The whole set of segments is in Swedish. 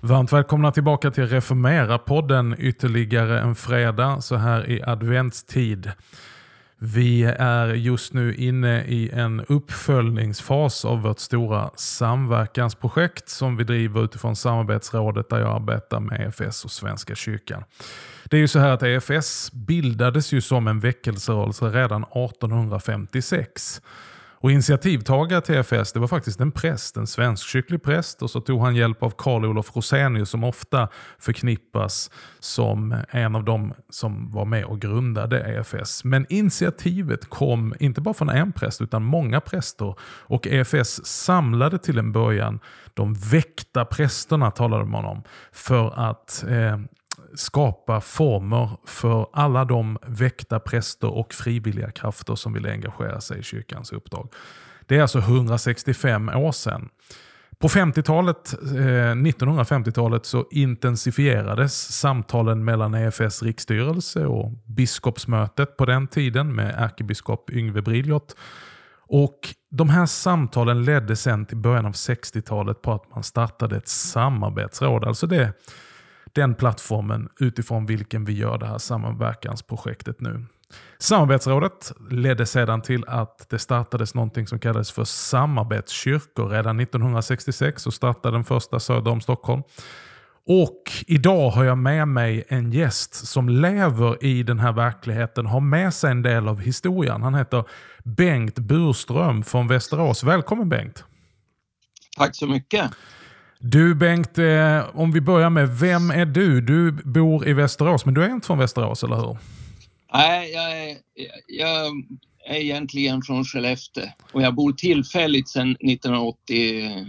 Varmt välkomna tillbaka till Reformera-podden ytterligare en fredag så här i adventstid. Vi är just nu inne i en uppföljningsfas av vårt stora samverkansprojekt som vi driver utifrån samarbetsrådet där jag arbetar med EFS och Svenska kyrkan. Det är ju så här att EFS bildades ju som en väckelserörelse redan 1856. Och initiativtagare till EFS det var faktiskt en präst, en svenskkycklig präst och så tog han hjälp av Karl Olof Rosenius som ofta förknippas som en av dem som var med och grundade EFS. Men initiativet kom inte bara från en präst utan många präster och EFS samlade till en början de väckta prästerna talade man om för att eh, skapa former för alla de väckta präster och frivilliga krafter som vill engagera sig i kyrkans uppdrag. Det är alltså 165 år sedan. På 50-talet, eh, 1950-talet så intensifierades samtalen mellan EFS riksstyrelse och biskopsmötet på den tiden med ärkebiskop Yngve Briljot. Och De här samtalen ledde sen till början av 60-talet på att man startade ett samarbetsråd. Alltså det den plattformen utifrån vilken vi gör det här samverkansprojektet nu. Samarbetsrådet ledde sedan till att det startades någonting som kallades för samarbetskyrkor. Redan 1966 så startade den första söder om Stockholm. Och idag har jag med mig en gäst som lever i den här verkligheten, har med sig en del av historien. Han heter Bengt Burström från Västerås. Välkommen Bengt! Tack så mycket! Du Bengt, eh, om vi börjar med, vem är du? Du bor i Västerås, men du är inte från Västerås, eller hur? Nej, jag är, jag är egentligen från Skellefteå och jag bor tillfälligt sedan 1980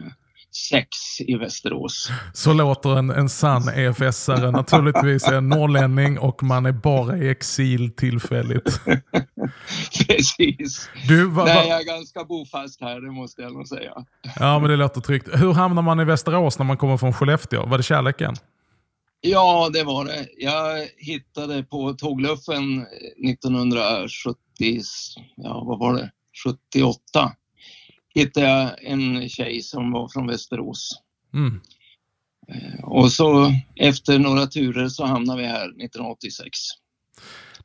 sex i Västerås. Så låter en, en sann EFS-are. Naturligtvis en norrlänning och man är bara i exil tillfälligt. Precis. Du, va, va? Nej, jag är ganska bofast här, det måste jag nog säga. Ja, men det låter tryggt. Hur hamnar man i Västerås när man kommer från Skellefteå? Var det kärleken? Ja, det var det. Jag hittade på tågluffen 1970, ja vad var det, 78 hittade jag en tjej som var från Västerås. Mm. Eh, och så efter några turer så hamnade vi här 1986.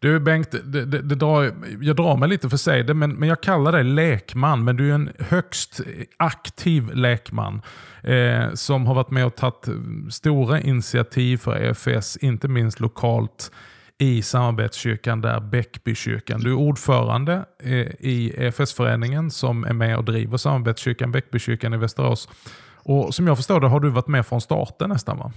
Du Bengt, det, det, det drar, jag drar mig lite för sig det, men, men jag kallar dig lekman. Men du är en högst aktiv lekman. Eh, som har varit med och tagit stora initiativ för EFS, inte minst lokalt i samarbetskyrkan där, Bäckbykyrkan. Du är ordförande eh, i EFS-föreningen som är med och driver samarbetskyrkan Bäckbykyrkan i Västerås. Och som jag förstår det har du varit med från starten nästan va?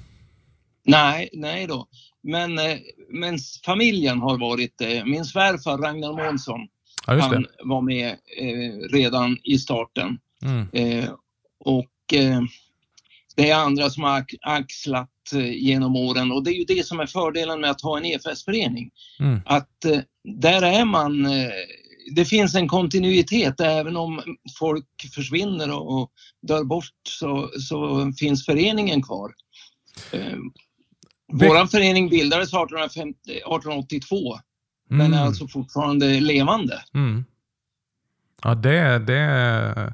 Nej, nej då. Men, eh, men familjen har varit. Eh, min svärfar Ragnar Månsson, ja, han var med redan i starten. Mm. Och det är andra som har axlat Eh, genom åren och det är ju det som är fördelen med att ha en EFS-förening. Mm. Att eh, där är man, eh, det finns en kontinuitet även om folk försvinner och, och dör bort så, så finns föreningen kvar. Vår förening bildades 1850, 1882 mm. men är alltså fortfarande levande. Mm. Ja, det, det,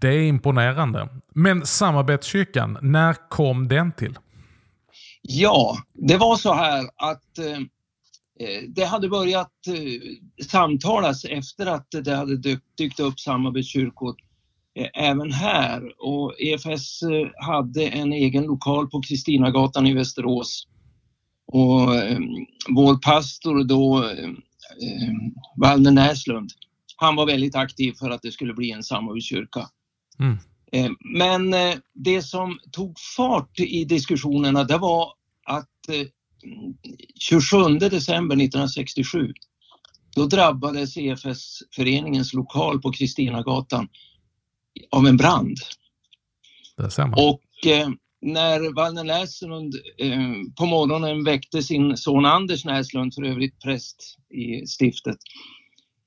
det är imponerande. Men samarbetskyrkan, när kom den till? Ja, det var så här att eh, eh, det hade börjat eh, samtalas efter att det hade dykt, dykt upp samarbetskyrkor eh, även här och EFS eh, hade en egen lokal på Kristinagatan i Västerås. Och eh, vår pastor då, eh, eh Valner Näslund, han var väldigt aktiv för att det skulle bli en samarbetskyrka. Mm. Men det som tog fart i diskussionerna det var att 27 eh, december 1967 då drabbades EFS-föreningens lokal på Kristinagatan av en brand. Och eh, när Wallner Näslund eh, på morgonen väckte sin son Anders Näslund, för övrigt präst i stiftet,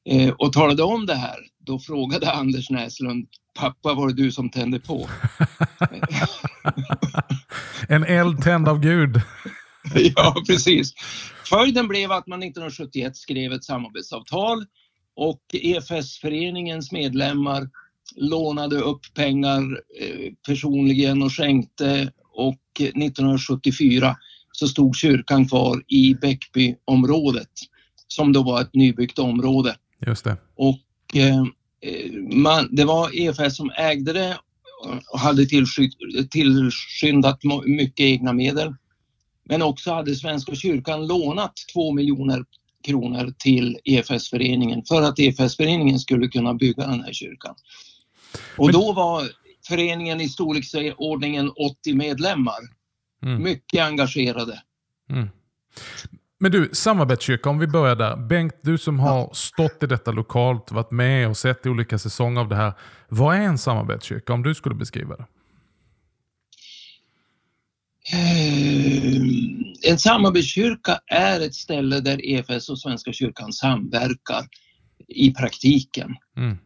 eh, och talade om det här, då frågade Anders Näslund, pappa var det du som tände på? en eld tänd av Gud. ja, precis. Följden blev att man 1971 skrev ett samarbetsavtal och EFS-föreningens medlemmar lånade upp pengar eh, personligen och skänkte och 1974 så stod kyrkan kvar i Bäckbyområdet som då var ett nybyggt område. Just det. Och eh, man, det var EFS som ägde det och hade tillskyndat mycket egna medel. Men också hade Svenska kyrkan lånat 2 miljoner kronor till EFS-föreningen för att EFS-föreningen skulle kunna bygga den här kyrkan. Och Men... då var föreningen i storleksordningen 80 medlemmar. Mm. Mycket engagerade. Mm. Men du, samarbetskyrka, om vi börjar där. Bengt, du som har stått i detta lokalt, varit med och sett olika säsonger av det här. Vad är en samarbetskyrka om du skulle beskriva det? Eh, en samarbetskyrka är ett ställe där EFS och Svenska kyrkan samverkar i praktiken. Mm.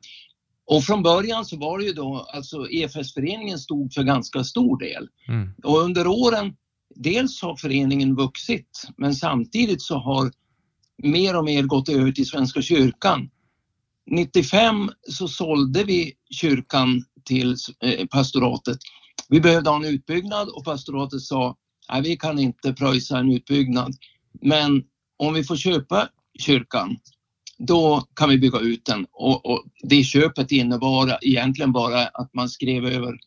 Och från början så var det ju då, alltså EFS-föreningen stod för ganska stor del. Mm. Och under åren, dels har föreningen vuxit, men samtidigt så har mer och mer gått över till Svenska kyrkan. 95 så sålde vi kyrkan till eh, pastoratet. Vi behövde ha en utbyggnad och pastoratet sa, nej vi kan inte pröjsa en utbyggnad. Men om vi får köpa kyrkan då kan vi bygga ut den och, och det köpet innebar egentligen bara att man skrev över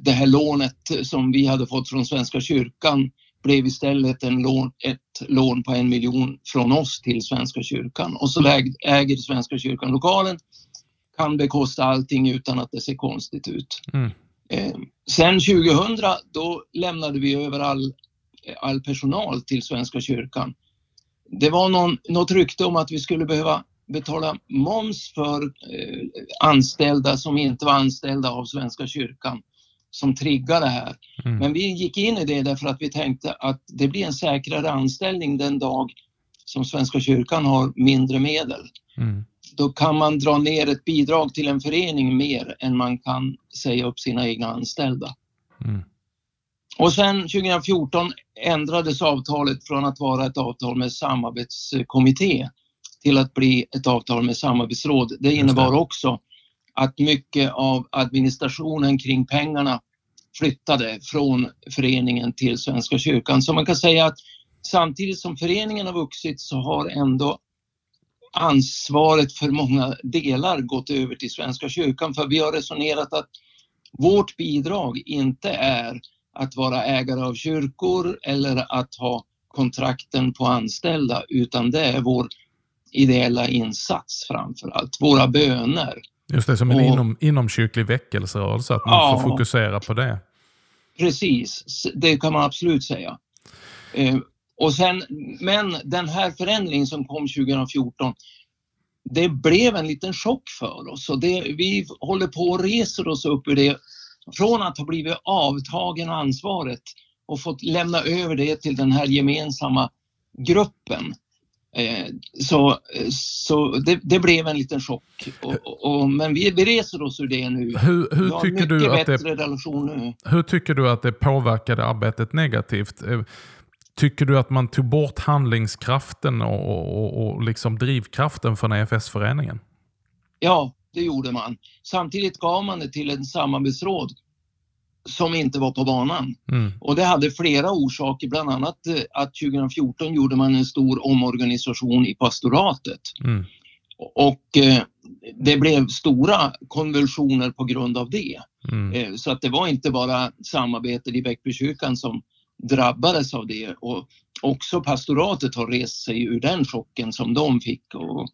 det här lånet som vi hade fått från Svenska kyrkan blev istället en lån, ett lån på en miljon från oss till Svenska kyrkan och så äger Svenska kyrkan lokalen, kan bekosta allting utan att det ser konstigt ut. Mm. Eh, sen 2000 då lämnade vi över all, all personal till Svenska kyrkan det var någon, något rykte om att vi skulle behöva betala moms för eh, anställda som inte var anställda av Svenska kyrkan som triggade det här. Mm. Men vi gick in i det därför att vi tänkte att det blir en säkrare anställning den dag som Svenska kyrkan har mindre medel. Mm. Då kan man dra ner ett bidrag till en förening mer än man kan säga upp sina egna anställda. Mm. Och sen 2014 ändrades avtalet från att vara ett avtal med samarbetskommitté till att bli ett avtal med samarbetsråd. Det innebar också att mycket av administrationen kring pengarna flyttade från föreningen till Svenska kyrkan. Så man kan säga att samtidigt som föreningen har vuxit så har ändå ansvaret för många delar gått över till Svenska kyrkan för vi har resonerat att vårt bidrag inte är att vara ägare av kyrkor eller att ha kontrakten på anställda utan det är vår ideella insats framför allt, våra böner. Just det, som en och, inom, inomkyrklig väckelserörelse, att man ja, får fokusera på det. Precis, det kan man absolut säga. Eh, och sen, men den här förändringen som kom 2014, det blev en liten chock för oss och det, vi håller på och reser oss upp ur det från att ha blivit avtagen ansvaret och fått lämna över det till den här gemensamma gruppen. Eh, så så det, det, blev en liten chock. Och, och, men vi, vi reser oss ur det nu. Hur, hur vi har tycker mycket du att bättre det, relation nu. Hur tycker du att det påverkade arbetet negativt? Eh, tycker du att man tog bort handlingskraften och, och, och liksom drivkraften från EFS-föreningen? Ja, det gjorde man. Samtidigt gav man det till en samarbetsråd som inte var på banan. Mm. Och det hade flera orsaker, bland annat eh, att 2014 gjorde man en stor omorganisation i pastoratet. Mm. Och eh, det blev stora konvulsioner på grund av det. Mm. Eh, så att det var inte bara samarbetet i Bäckbykyrkan som drabbades av det och också pastoratet har rest sig ur den chocken som de fick. Och,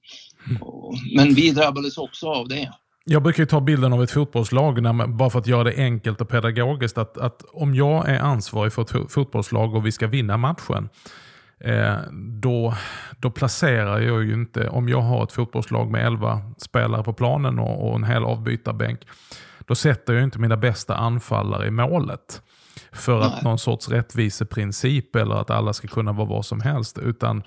och, men vi drabbades också av det. Jag brukar ta bilden av ett fotbollslag, när man, bara för att göra det enkelt och pedagogiskt. Att, att om jag är ansvarig för ett fotbollslag och vi ska vinna matchen, eh, då, då placerar jag ju inte, om jag har ett fotbollslag med 11 spelare på planen och, och en hel avbytarbänk, då sätter jag inte mina bästa anfallare i målet för att någon sorts rättviseprincip eller att alla ska kunna vara vad som helst. Utan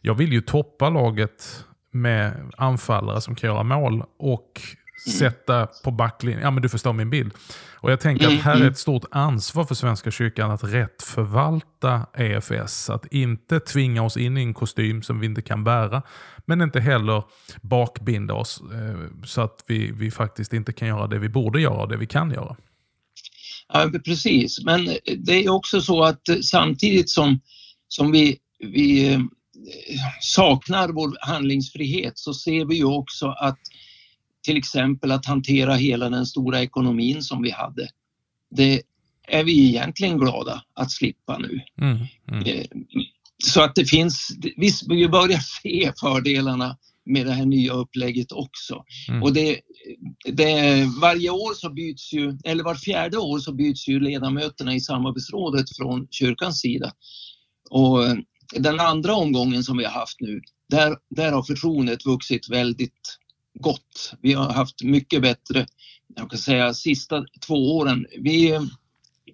jag vill ju toppa laget med anfallare som kan göra mål och sätta på backlinjen. Ja, men du förstår min bild. Och jag tänker Mm, att här är mm. ett stort ansvar för Svenska kyrkan att rätt förvalta EFS. Att inte tvinga oss in i en kostym som vi inte kan bära. Men inte heller bakbinda oss eh, så att vi, vi faktiskt inte kan göra det vi borde göra och det vi kan göra. Ja, precis, men det är också så att eh, samtidigt som, som vi, vi eh, saknar vår handlingsfrihet så ser vi ju också att till exempel att hantera hela den stora ekonomin som vi hade. Det är vi egentligen glada att slippa nu. Mm, mm, Eh, Så att det finns, vi vi börjar se fördelarna med det här nya upplägget också. Mm. Och det, det, varje år så byts ju, eller var fjärde år så byts ju ledamöterna i samarbetsrådet från kyrkans sida. Och eh, den andra omgången som vi har haft nu, där, där har förtroendet vuxit väldigt gott. Vi har haft mycket bättre, jag kan säga sista två åren. Vi,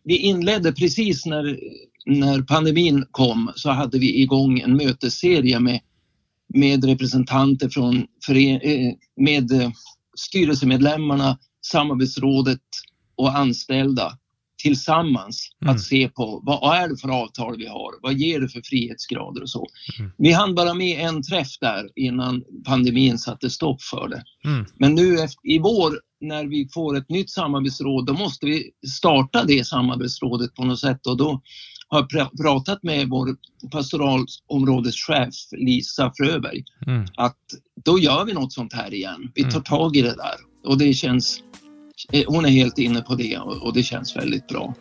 vi inledde precis när, när pandemin kom så hade vi igång en mötesserie med, med representanter från eh, med styrelsemedlemmarna, samarbetsrådet och anställda tillsammans Mm. att se på vad, är det för avtal vi har? Vad ger det för frihetsgrader och så. Mm. Vi hann bara med en träff där innan pandemin satte stopp för det. mm, Men nu efter, i vår när vi får ett nytt samarbetsråd då måste vi starta det samarbetsrådet på något sätt och då har jag pra- pratat med vår pastoralområdeschef Lisa Fröberg mm. att då gör vi något sånt här igen. Vi tar Mm. tag i det där och det känns Eh, hon är helt inne på det och och det känns väldigt bra.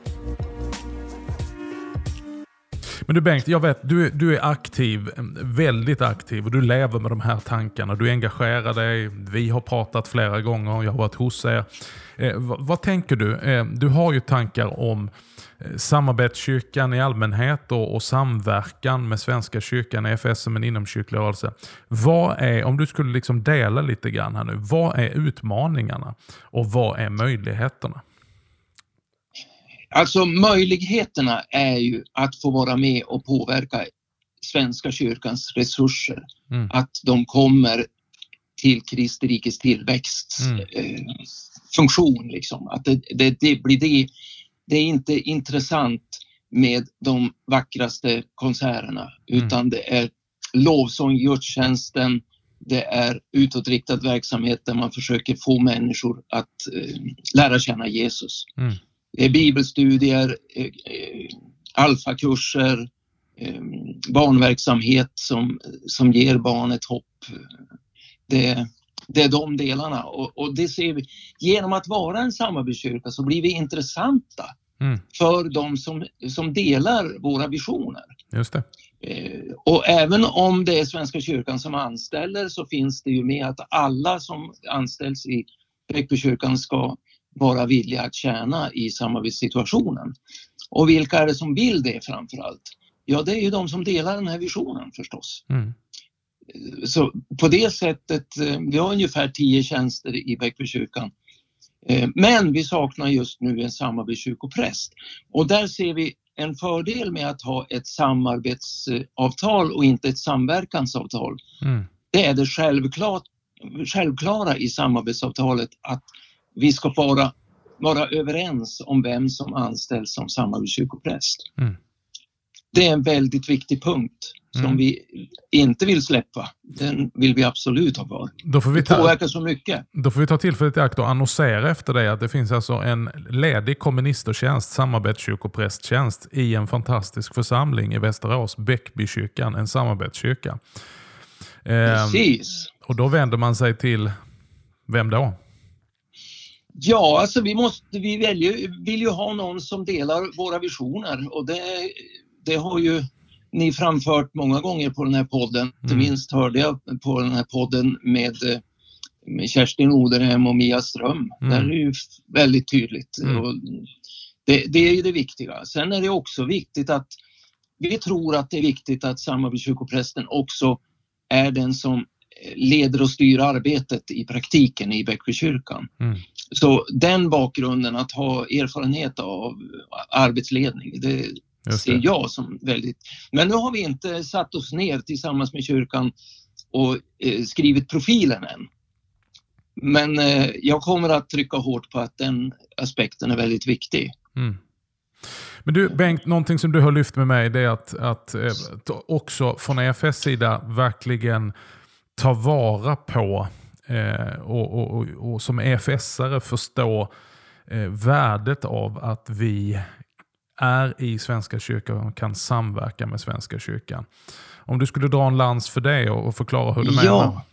Men du Bengt, jag vet, du, du är aktiv, eh, väldigt aktiv och du lever med de här tankarna. Du engagerar dig, vi har pratat flera gånger, jag har varit hos er. Eh, vad, vad tänker du? Eh, du har ju tankar om eh, samarbetskyrkan i allmänhet och, och samverkan med Svenska kyrkan, EFS som en inomkyrklig rörelse. Vad är, om du skulle liksom dela lite grann här nu, vad är utmaningarna och vad är möjligheterna? Alltså möjligheterna är ju att få vara med och påverka Svenska kyrkans resurser. Mm. Att de kommer till Kristi rikes tillväxt Mm. eh, funktion. Liksom. Att det, det, det blir det. Det är inte intressant med de vackraste konserterna Mm. utan det är lovsång, gudstjänsten, det är utåtriktad verksamhet där man försöker få människor att eh, lära känna Jesus. Mm. Det är bibelstudier, eh, eh, alfakurser, eh, barnverksamhet som, som ger barnet hopp. Det, det är de delarna och, och det ser vi. Genom att vara en samarbetskyrka så blir vi intressanta Mm. för de som, som delar våra visioner. Just det. Eh, Och även om det är Svenska kyrkan som anställer så finns det ju med att alla som anställs i Bräckbykyrkan ska vara villiga att tjäna i samarbetssituationen. Och vilka är det som vill det framför allt? Ja, det är ju de som delar den här visionen förstås. Mm. Så på det sättet, eh, vi har ungefär tio tjänster i Bäckbykyrkan. Eh, Men vi saknar just nu en samarbetskyrkopräst. Och där ser vi en fördel med att ha ett samarbetsavtal och inte ett samverkansavtal. Mm. Det är det självklart, självklara i samarbetsavtalet att vi ska vara, vara överens om vem som anställs som samarbetskyrkopräst. Mm. Det är en väldigt viktig punkt som Mm. vi inte vill släppa. Den vill vi absolut ha kvar. Då får vi Det ta, påverkar så mycket. Då får vi ta tillfället i akt och annonsera efter det att det finns alltså en ledig komministertjänst, samarbetskyrkoprästtjänst i en fantastisk församling i Västerås, Bäckbykyrkan, en samarbetskyrka. Ehm, Precis. och då vänder man sig till vem då? Ja, alltså vi, måste, vi väljer, vill ju ha någon som delar våra visioner och det, det har ju ni framfört många gånger på den här podden. Inte Mm. minst hörde jag på den här podden med, med Kerstin Oderhem och Mia Ström. Mm. Där är det ju väldigt tydligt. Mm. Det, det är ju det viktiga. Sen är det också viktigt att vi tror att det är viktigt att samarbetskyrkoprästen också är den som leder och styr arbetet i praktiken i Bäckbykyrkan. Mm. Så den bakgrunden, att ha erfarenhet av arbetsledning, det ser jag som väldigt... Men nu har vi inte satt oss ner tillsammans med kyrkan och eh, skrivit profilen än. Men eh, jag kommer att trycka hårt på att den aspekten är väldigt viktig. Mm. Men du Bengt, någonting som du har lyft med mig det är att, att eh, också från EFS sida verkligen ta vara på eh, och, och, och, och, som EFS-are förstå eh, värdet av att vi är i Svenska kyrkan och kan samverka med Svenska kyrkan. Om du skulle dra en lans för det och förklara hur du menar. Ja,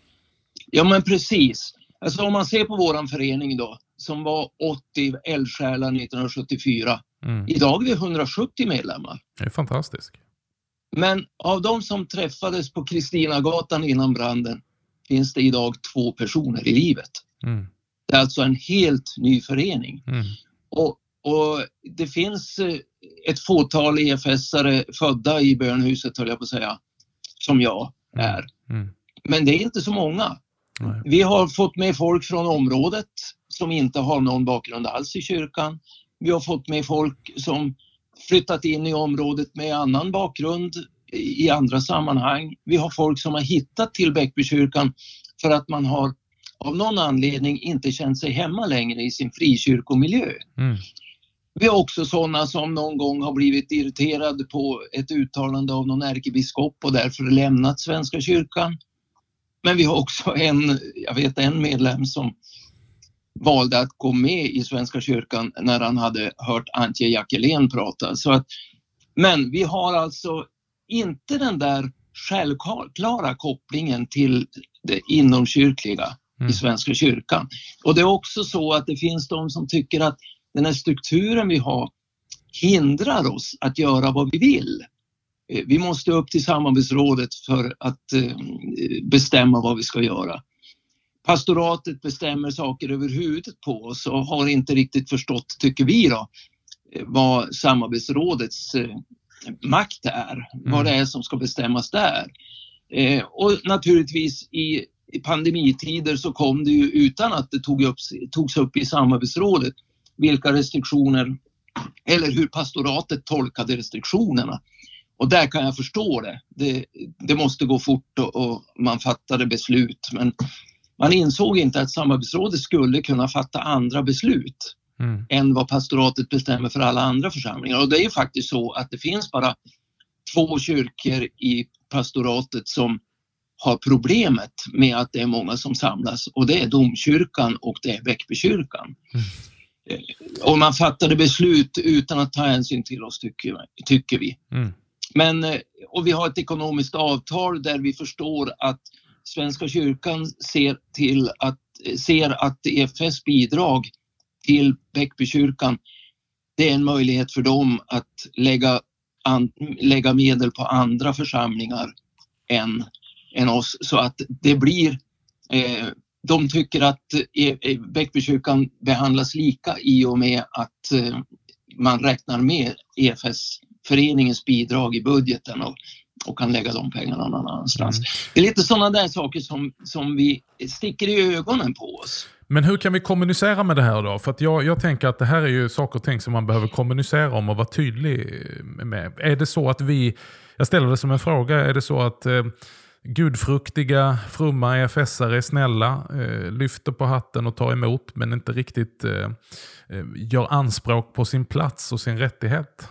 ja men precis. Alltså om man ser på våran förening då, som var 80 eldsjälar 1974. Mm. Idag är vi 170 medlemmar. Det är fantastiskt. Men av de som träffades på Kristinagatan innan branden finns det idag två personer i livet. Mm. Det är alltså en helt ny förening. Mm. Och, och, det finns eh, ett fåtal EFS-are födda i bönhuset, höll jag på att säga, som jag mm. är. Mm. Men det är inte så många. Nej. Vi har fått med folk från området som inte har någon bakgrund alls i kyrkan. Vi har fått med folk som flyttat in i området med annan bakgrund i andra sammanhang. Vi har folk som har hittat till Bäckbykyrkan för att man har av någon anledning inte känt sig hemma längre i sin frikyrkomiljö. Mm. Vi har också sådana som någon gång har blivit irriterade på ett uttalande av någon ärkebiskop och därför lämnat Svenska kyrkan. Men vi har också en, jag vet en medlem som valde att gå med i Svenska kyrkan när han hade hört Antje Jackelén prata. Så att, men vi har alltså inte den där självklara kopplingen till det inomkyrkliga mm. i Svenska kyrkan. Och det är också så att det finns de som tycker att den här strukturen vi har hindrar oss att göra vad vi vill. Eh, vi måste upp till samarbetsrådet för att eh, bestämma vad vi ska göra. Pastoratet bestämmer saker över huvudet på oss och har inte riktigt förstått, tycker vi då, eh, vad samarbetsrådets makt är, mm. vad det är som ska bestämmas där. Och naturligtvis i pandemitider så kom det ju utan att det tog upp, togs upp i samarbetsrådet vilka restriktioner eller hur pastoratet tolkade restriktionerna. Och där kan jag förstå det. Det, det måste gå fort och, och, man fattade beslut men man insåg inte att samarbetsrådet skulle kunna fatta andra beslut mm. än vad pastoratet bestämmer för alla andra församlingar. Och det är ju faktiskt så att det finns bara två kyrkor i pastoratet som har problemet med att det är många som samlas och det är domkyrkan och det är Bäckbykyrkan. Mm. Och man fattade beslut utan att ta hänsyn till oss tycker, tycker vi. Mm. Men, eh, och vi har ett ekonomiskt avtal där vi förstår att Svenska kyrkan ser, till att, ser att EFS bidrag till Bäckbykyrkan det är en möjlighet för dem att lägga, an, lägga medel på andra församlingar än, än oss så att det blir eh, de tycker att eh, Bäckbykyrkan behandlas lika i och med att eh, man räknar med EFS föreningens bidrag i budgeten och, och kan lägga de pengarna någon annanstans. Mm. Det är lite sådana där saker som, som vi sticker i ögonen på oss. Men hur kan vi kommunicera med det här då? För jag, jag tänker att det här är ju saker och ting som man behöver kommunicera om och vara tydlig med. Är det så att vi, jag ställer det som en fråga, är det så att eh, gudfruktiga, frumma EFS-are är snälla, eh, lyfter på hatten och tar emot men inte riktigt eh, eh, gör anspråk på sin plats och sin rättighet?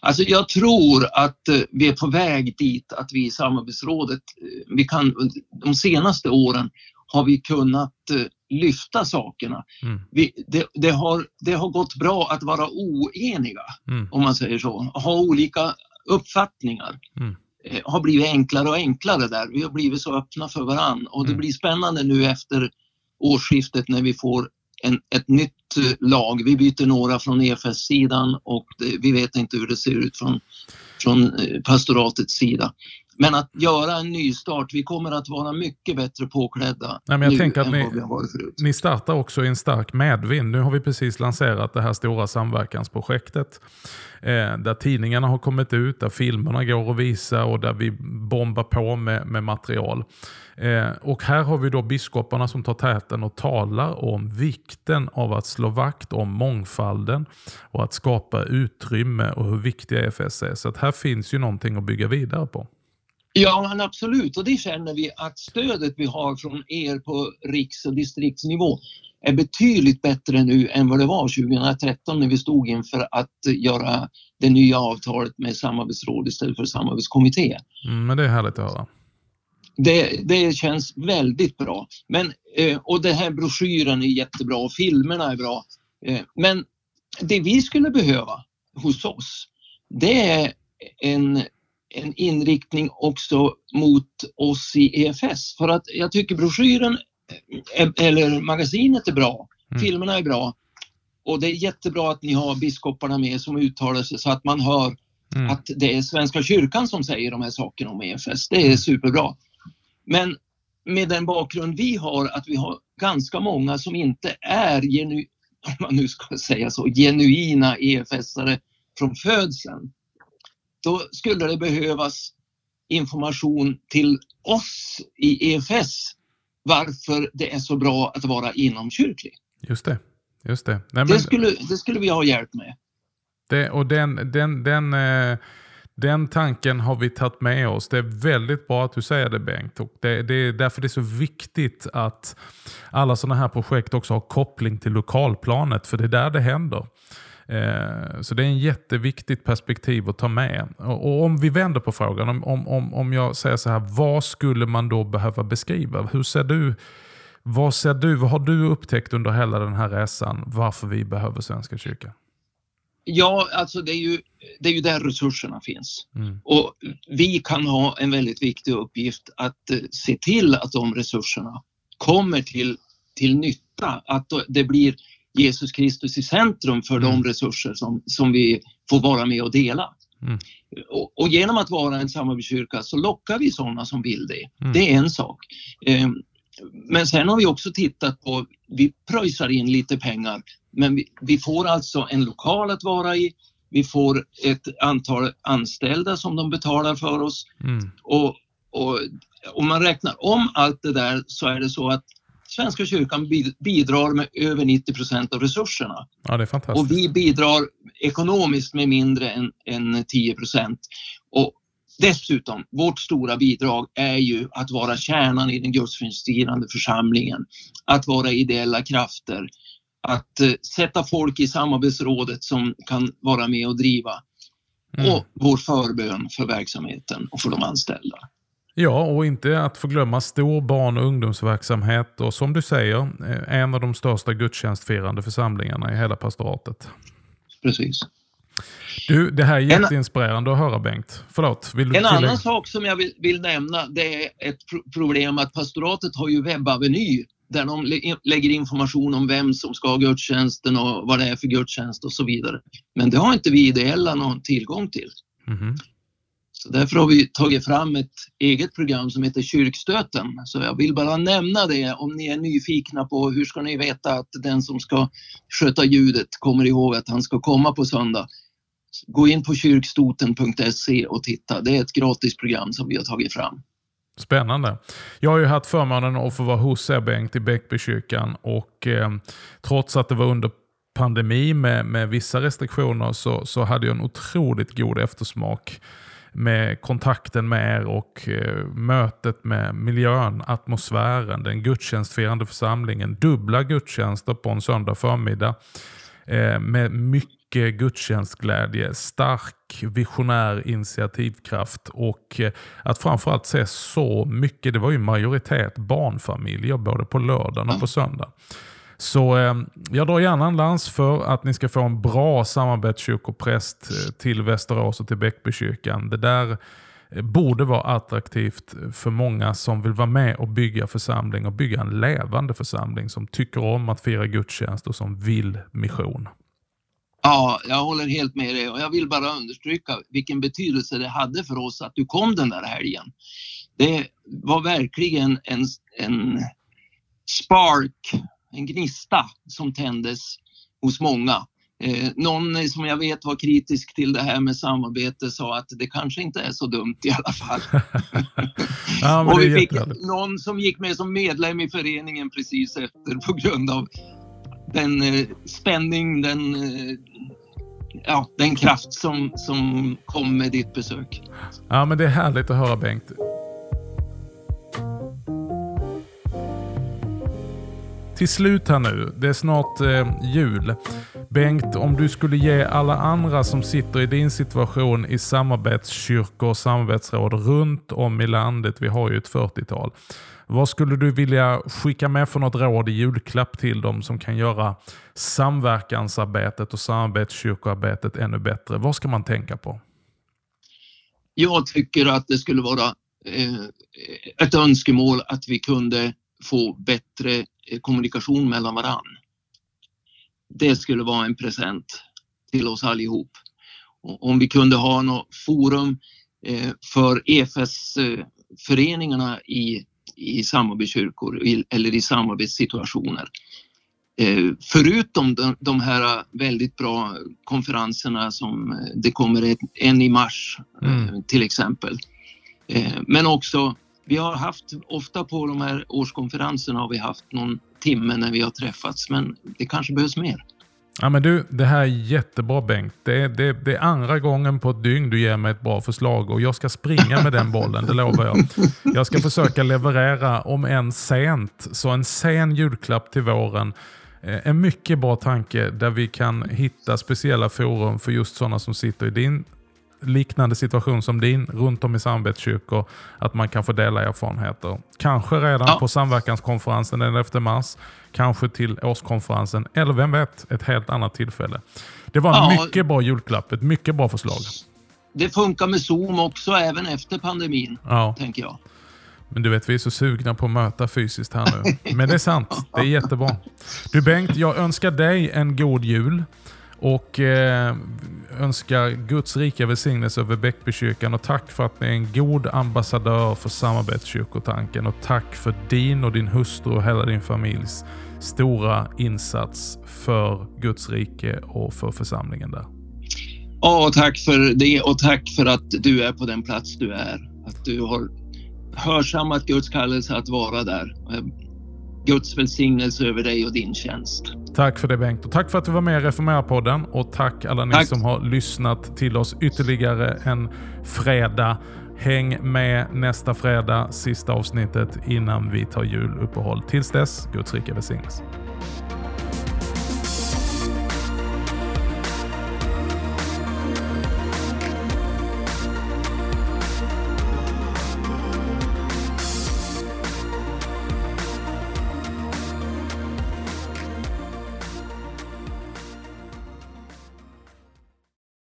Alltså jag tror att eh, vi är på väg dit att vi i samarbetsrådet, eh, vi kan, de senaste åren har vi kunnat lyfta sakerna. Mm. Vi, det, det, har, det har gått bra att vara oeniga, mm. om man säger så, ha olika uppfattningar. Mm. Eh, har blivit enklare och enklare där. Vi har blivit så öppna för varann och det mm. blir spännande nu efter årsskiftet när vi får en, ett nytt eh, lag. Vi byter några från EFS-sidan och det, vi vet inte hur det ser ut från, från eh, pastoratets sida. Men att göra en nystart, vi kommer att vara mycket bättre påklädda Nej, men jag tänker att ni, ni startar också i en stark medvind. Nu har vi precis lanserat det här stora samverkansprojektet. Eh, där tidningarna har kommit ut, där filmerna går att visa och där vi bombar på med, med material. Eh, och här har vi då biskoparna som tar täten och talar om vikten av att slå vakt om mångfalden och att skapa utrymme och hur viktiga EFS är. Så att här finns ju någonting att bygga vidare på. Ja, men absolut. Och det känner vi att stödet vi har från er på riks och distriktsnivå är betydligt bättre nu än vad det var 2013 när vi stod inför att göra det nya avtalet med samarbetsråd istället för samarbetskommitté. Mm, men det är härligt att höra. Det, det känns väldigt bra. Men, eh, och den här broschyren är jättebra och filmerna är bra. Eh, men det vi skulle behöva hos oss, det är en en inriktning också mot oss i EFS. För att jag tycker broschyren eller magasinet är bra, mm. filmerna är bra och det är jättebra att ni har biskoparna med som uttalar sig så att man hör mm. att det är Svenska kyrkan som säger de här sakerna om EFS. Det är mm. superbra. Men med den bakgrund vi har, att vi har ganska många som inte är genu om man nu ska säga så, genuina EFS-are från födseln då skulle det behövas information till oss i EFS varför det är så bra att vara inomkyrklig. Just det. Just det. Nej, men... det, skulle, det skulle vi ha hjälp med. Det, och den, den, den, eh, den tanken har vi tagit med oss. Det är väldigt bra att du säger det Bengt. Och det, det är därför det är så viktigt att alla sådana här projekt också har koppling till lokalplanet. För det är där det händer. Eh, så det är en jätteviktigt perspektiv att ta med. Och om vi vänder på frågan, om, om, om jag säger så här, vad skulle man då behöva beskriva? Hur ser du, vad, ser du, vad har du upptäckt under hela den här resan varför vi behöver Svenska kyrkan? Ja, alltså det är ju, det är ju där resurserna finns. Mm. Och vi kan ha en väldigt viktig uppgift att eh, se till att de resurserna kommer till, till nytta. Att det blir Jesus Kristus i centrum för mm. de resurser som, som vi får vara med och dela. Mm. Och, och, genom att vara en samarbetskyrka så lockar vi sådana som vill det. Mm. Det är en sak. Eh, men sen har vi också tittat på, vi pröjsar in lite pengar, men vi, vi får alltså en lokal att vara i. Vi får ett antal anställda som de betalar för oss. Mm. Och, och om man räknar om allt det där så är det så att Svenska kyrkan bidrar med över 90 procent av resurserna. Ja, det är fantastiskt. Och vi bidrar ekonomiskt med mindre än, än 10 procent. Och dessutom, vårt stora bidrag är ju att vara kärnan i den gudstjänstfirande församlingen. Att vara ideella krafter. Att uh, sätta folk i samarbetsrådet som kan vara med och driva. Mm. Och vår förbön för verksamheten och för de anställda. Ja, och inte att få glömma stor barn och ungdomsverksamhet och som du säger, eh, en av de största gudstjänstfirande församlingarna i hela pastoratet. Precis. Du, det här är jätteinspirerande att höra Bengt. Förlåt, vill du En tillägga? annan sak som jag vill, vill, nämna, det är ett problem att pastoratet har ju webbaveny där de lägger information om vem som ska ha gudstjänsten och vad det är för gudstjänst och så vidare. Men det har inte vi ideella någon tillgång till. Mm -hmm. Så därför har vi tagit fram ett eget program som heter Kyrkstöten. Så jag vill bara nämna det om ni är nyfikna på hur ska ni veta att den som ska sköta ljudet kommer ihåg att han ska komma på söndag. Gå in på kyrkstoten.se och titta. Det är ett gratis program som vi har tagit fram. Spännande. Jag har ju haft förmånen att få vara hos er Bengt i Bäckbykyrkan och eh, trots att det var under pandemi med, med vissa restriktioner så, så hade jag en otroligt god eftersmak med kontakten med er och eh, mötet med miljön, atmosfären, den gudstjänstfirande församlingen, dubbla gudstjänster på en söndag förmiddag eh, med mycket gudstjänstglädje, stark visionär initiativkraft och eh, att framförallt se så mycket, det var ju majoritet barnfamiljer både på lördagen och på söndag. Så eh, jag drar gärna en lans för att ni ska få en bra samarbetskyrkopräst eh, till Västerås och till Bäckbykyrkan. Det där eh, borde vara attraktivt för många som vill vara med och bygga församling och bygga en levande församling som tycker om att fira gudstjänst och som vill mission. Ja, jag håller helt med dig och jag vill bara understryka vilken betydelse det hade för oss att du kom den där helgen. Det var verkligen en, en spark en gnista som tändes hos många. Eh, någon som jag vet var kritisk till det här med samarbete sa att det kanske inte är så dumt i alla fall. ja, och vi fick någon som gick med som medlem i föreningen precis efter på grund av den eh, spänning, den, eh, ja, den kraft som, som kom med ditt besök. Ja, men det är härligt att höra Bengt. Till slut här nu, det är snart eh, jul. Bengt, om du skulle ge alla andra som sitter i din situation i samarbetskyrkor och samarbetsråd runt om i landet, vi har ju ett 40-tal. Vad skulle du vilja skicka med för något råd i julklapp till dem som kan göra samverkansarbetet och samarbetskyrkoarbetet ännu bättre? Vad ska man tänka på? Jag tycker att det skulle vara eh, ett önskemål att vi kunde få bättre eh, kommunikation mellan varann. Det skulle vara en present till oss allihop. Om vi kunde ha något forum eh, för EFS-föreningarna i, i samarbetskyrkor eller i samarbetssituationer. Förutom de, de här väldigt bra konferenserna som det kommer en i mars mm. till exempel. Men också vi har haft, ofta på de här årskonferenserna har vi haft någon timme när vi har träffats, men det kanske behövs mer. Ja, men du, det här är jättebra Bengt. Det är, det, det är andra gången på ett dygn du ger mig ett bra förslag och jag ska springa med den bollen, det lovar jag. Jag ska försöka leverera, om än sent, så en sen julklapp till våren. Eh, en mycket bra tanke där vi kan hitta speciella forum för just sådana som sitter i din liknande situation som din runt om i samarbetskyrkor. Att man kan få dela erfarenheter. Kanske redan ja. på samverkanskonferensen den 11 mars. Kanske till årskonferensen. Eller vem vet, ett helt annat tillfälle. Det var en ja. mycket bra julklapp. Ett mycket bra förslag. Det funkar med Zoom också även efter pandemin, ja. tänker jag. Men du vet, vi är så sugna på att möta fysiskt här nu. Men det är sant. Det är jättebra. Du Bengt, jag önskar dig en god jul. Och eh, önskar Guds rika välsignelse över Bäckbykyrkan och tack för att ni är en god ambassadör för samarbetskyrkotanken och tack för din och din hustru och hela din familjs stora insats för Guds rike och för församlingen där. Ja, tack för det och tack för att du är på den plats du är. Att du har hörsammat Guds kallelse att vara där. Guds välsignelse över dig och din tjänst. Tack för det Bengt och tack för att du var med i Reformera-podden och tack alla ni tack. som har lyssnat till oss ytterligare en fredag. Häng med nästa fredag, sista avsnittet innan vi tar juluppehåll. Tills dess, Guds rika välsignelse.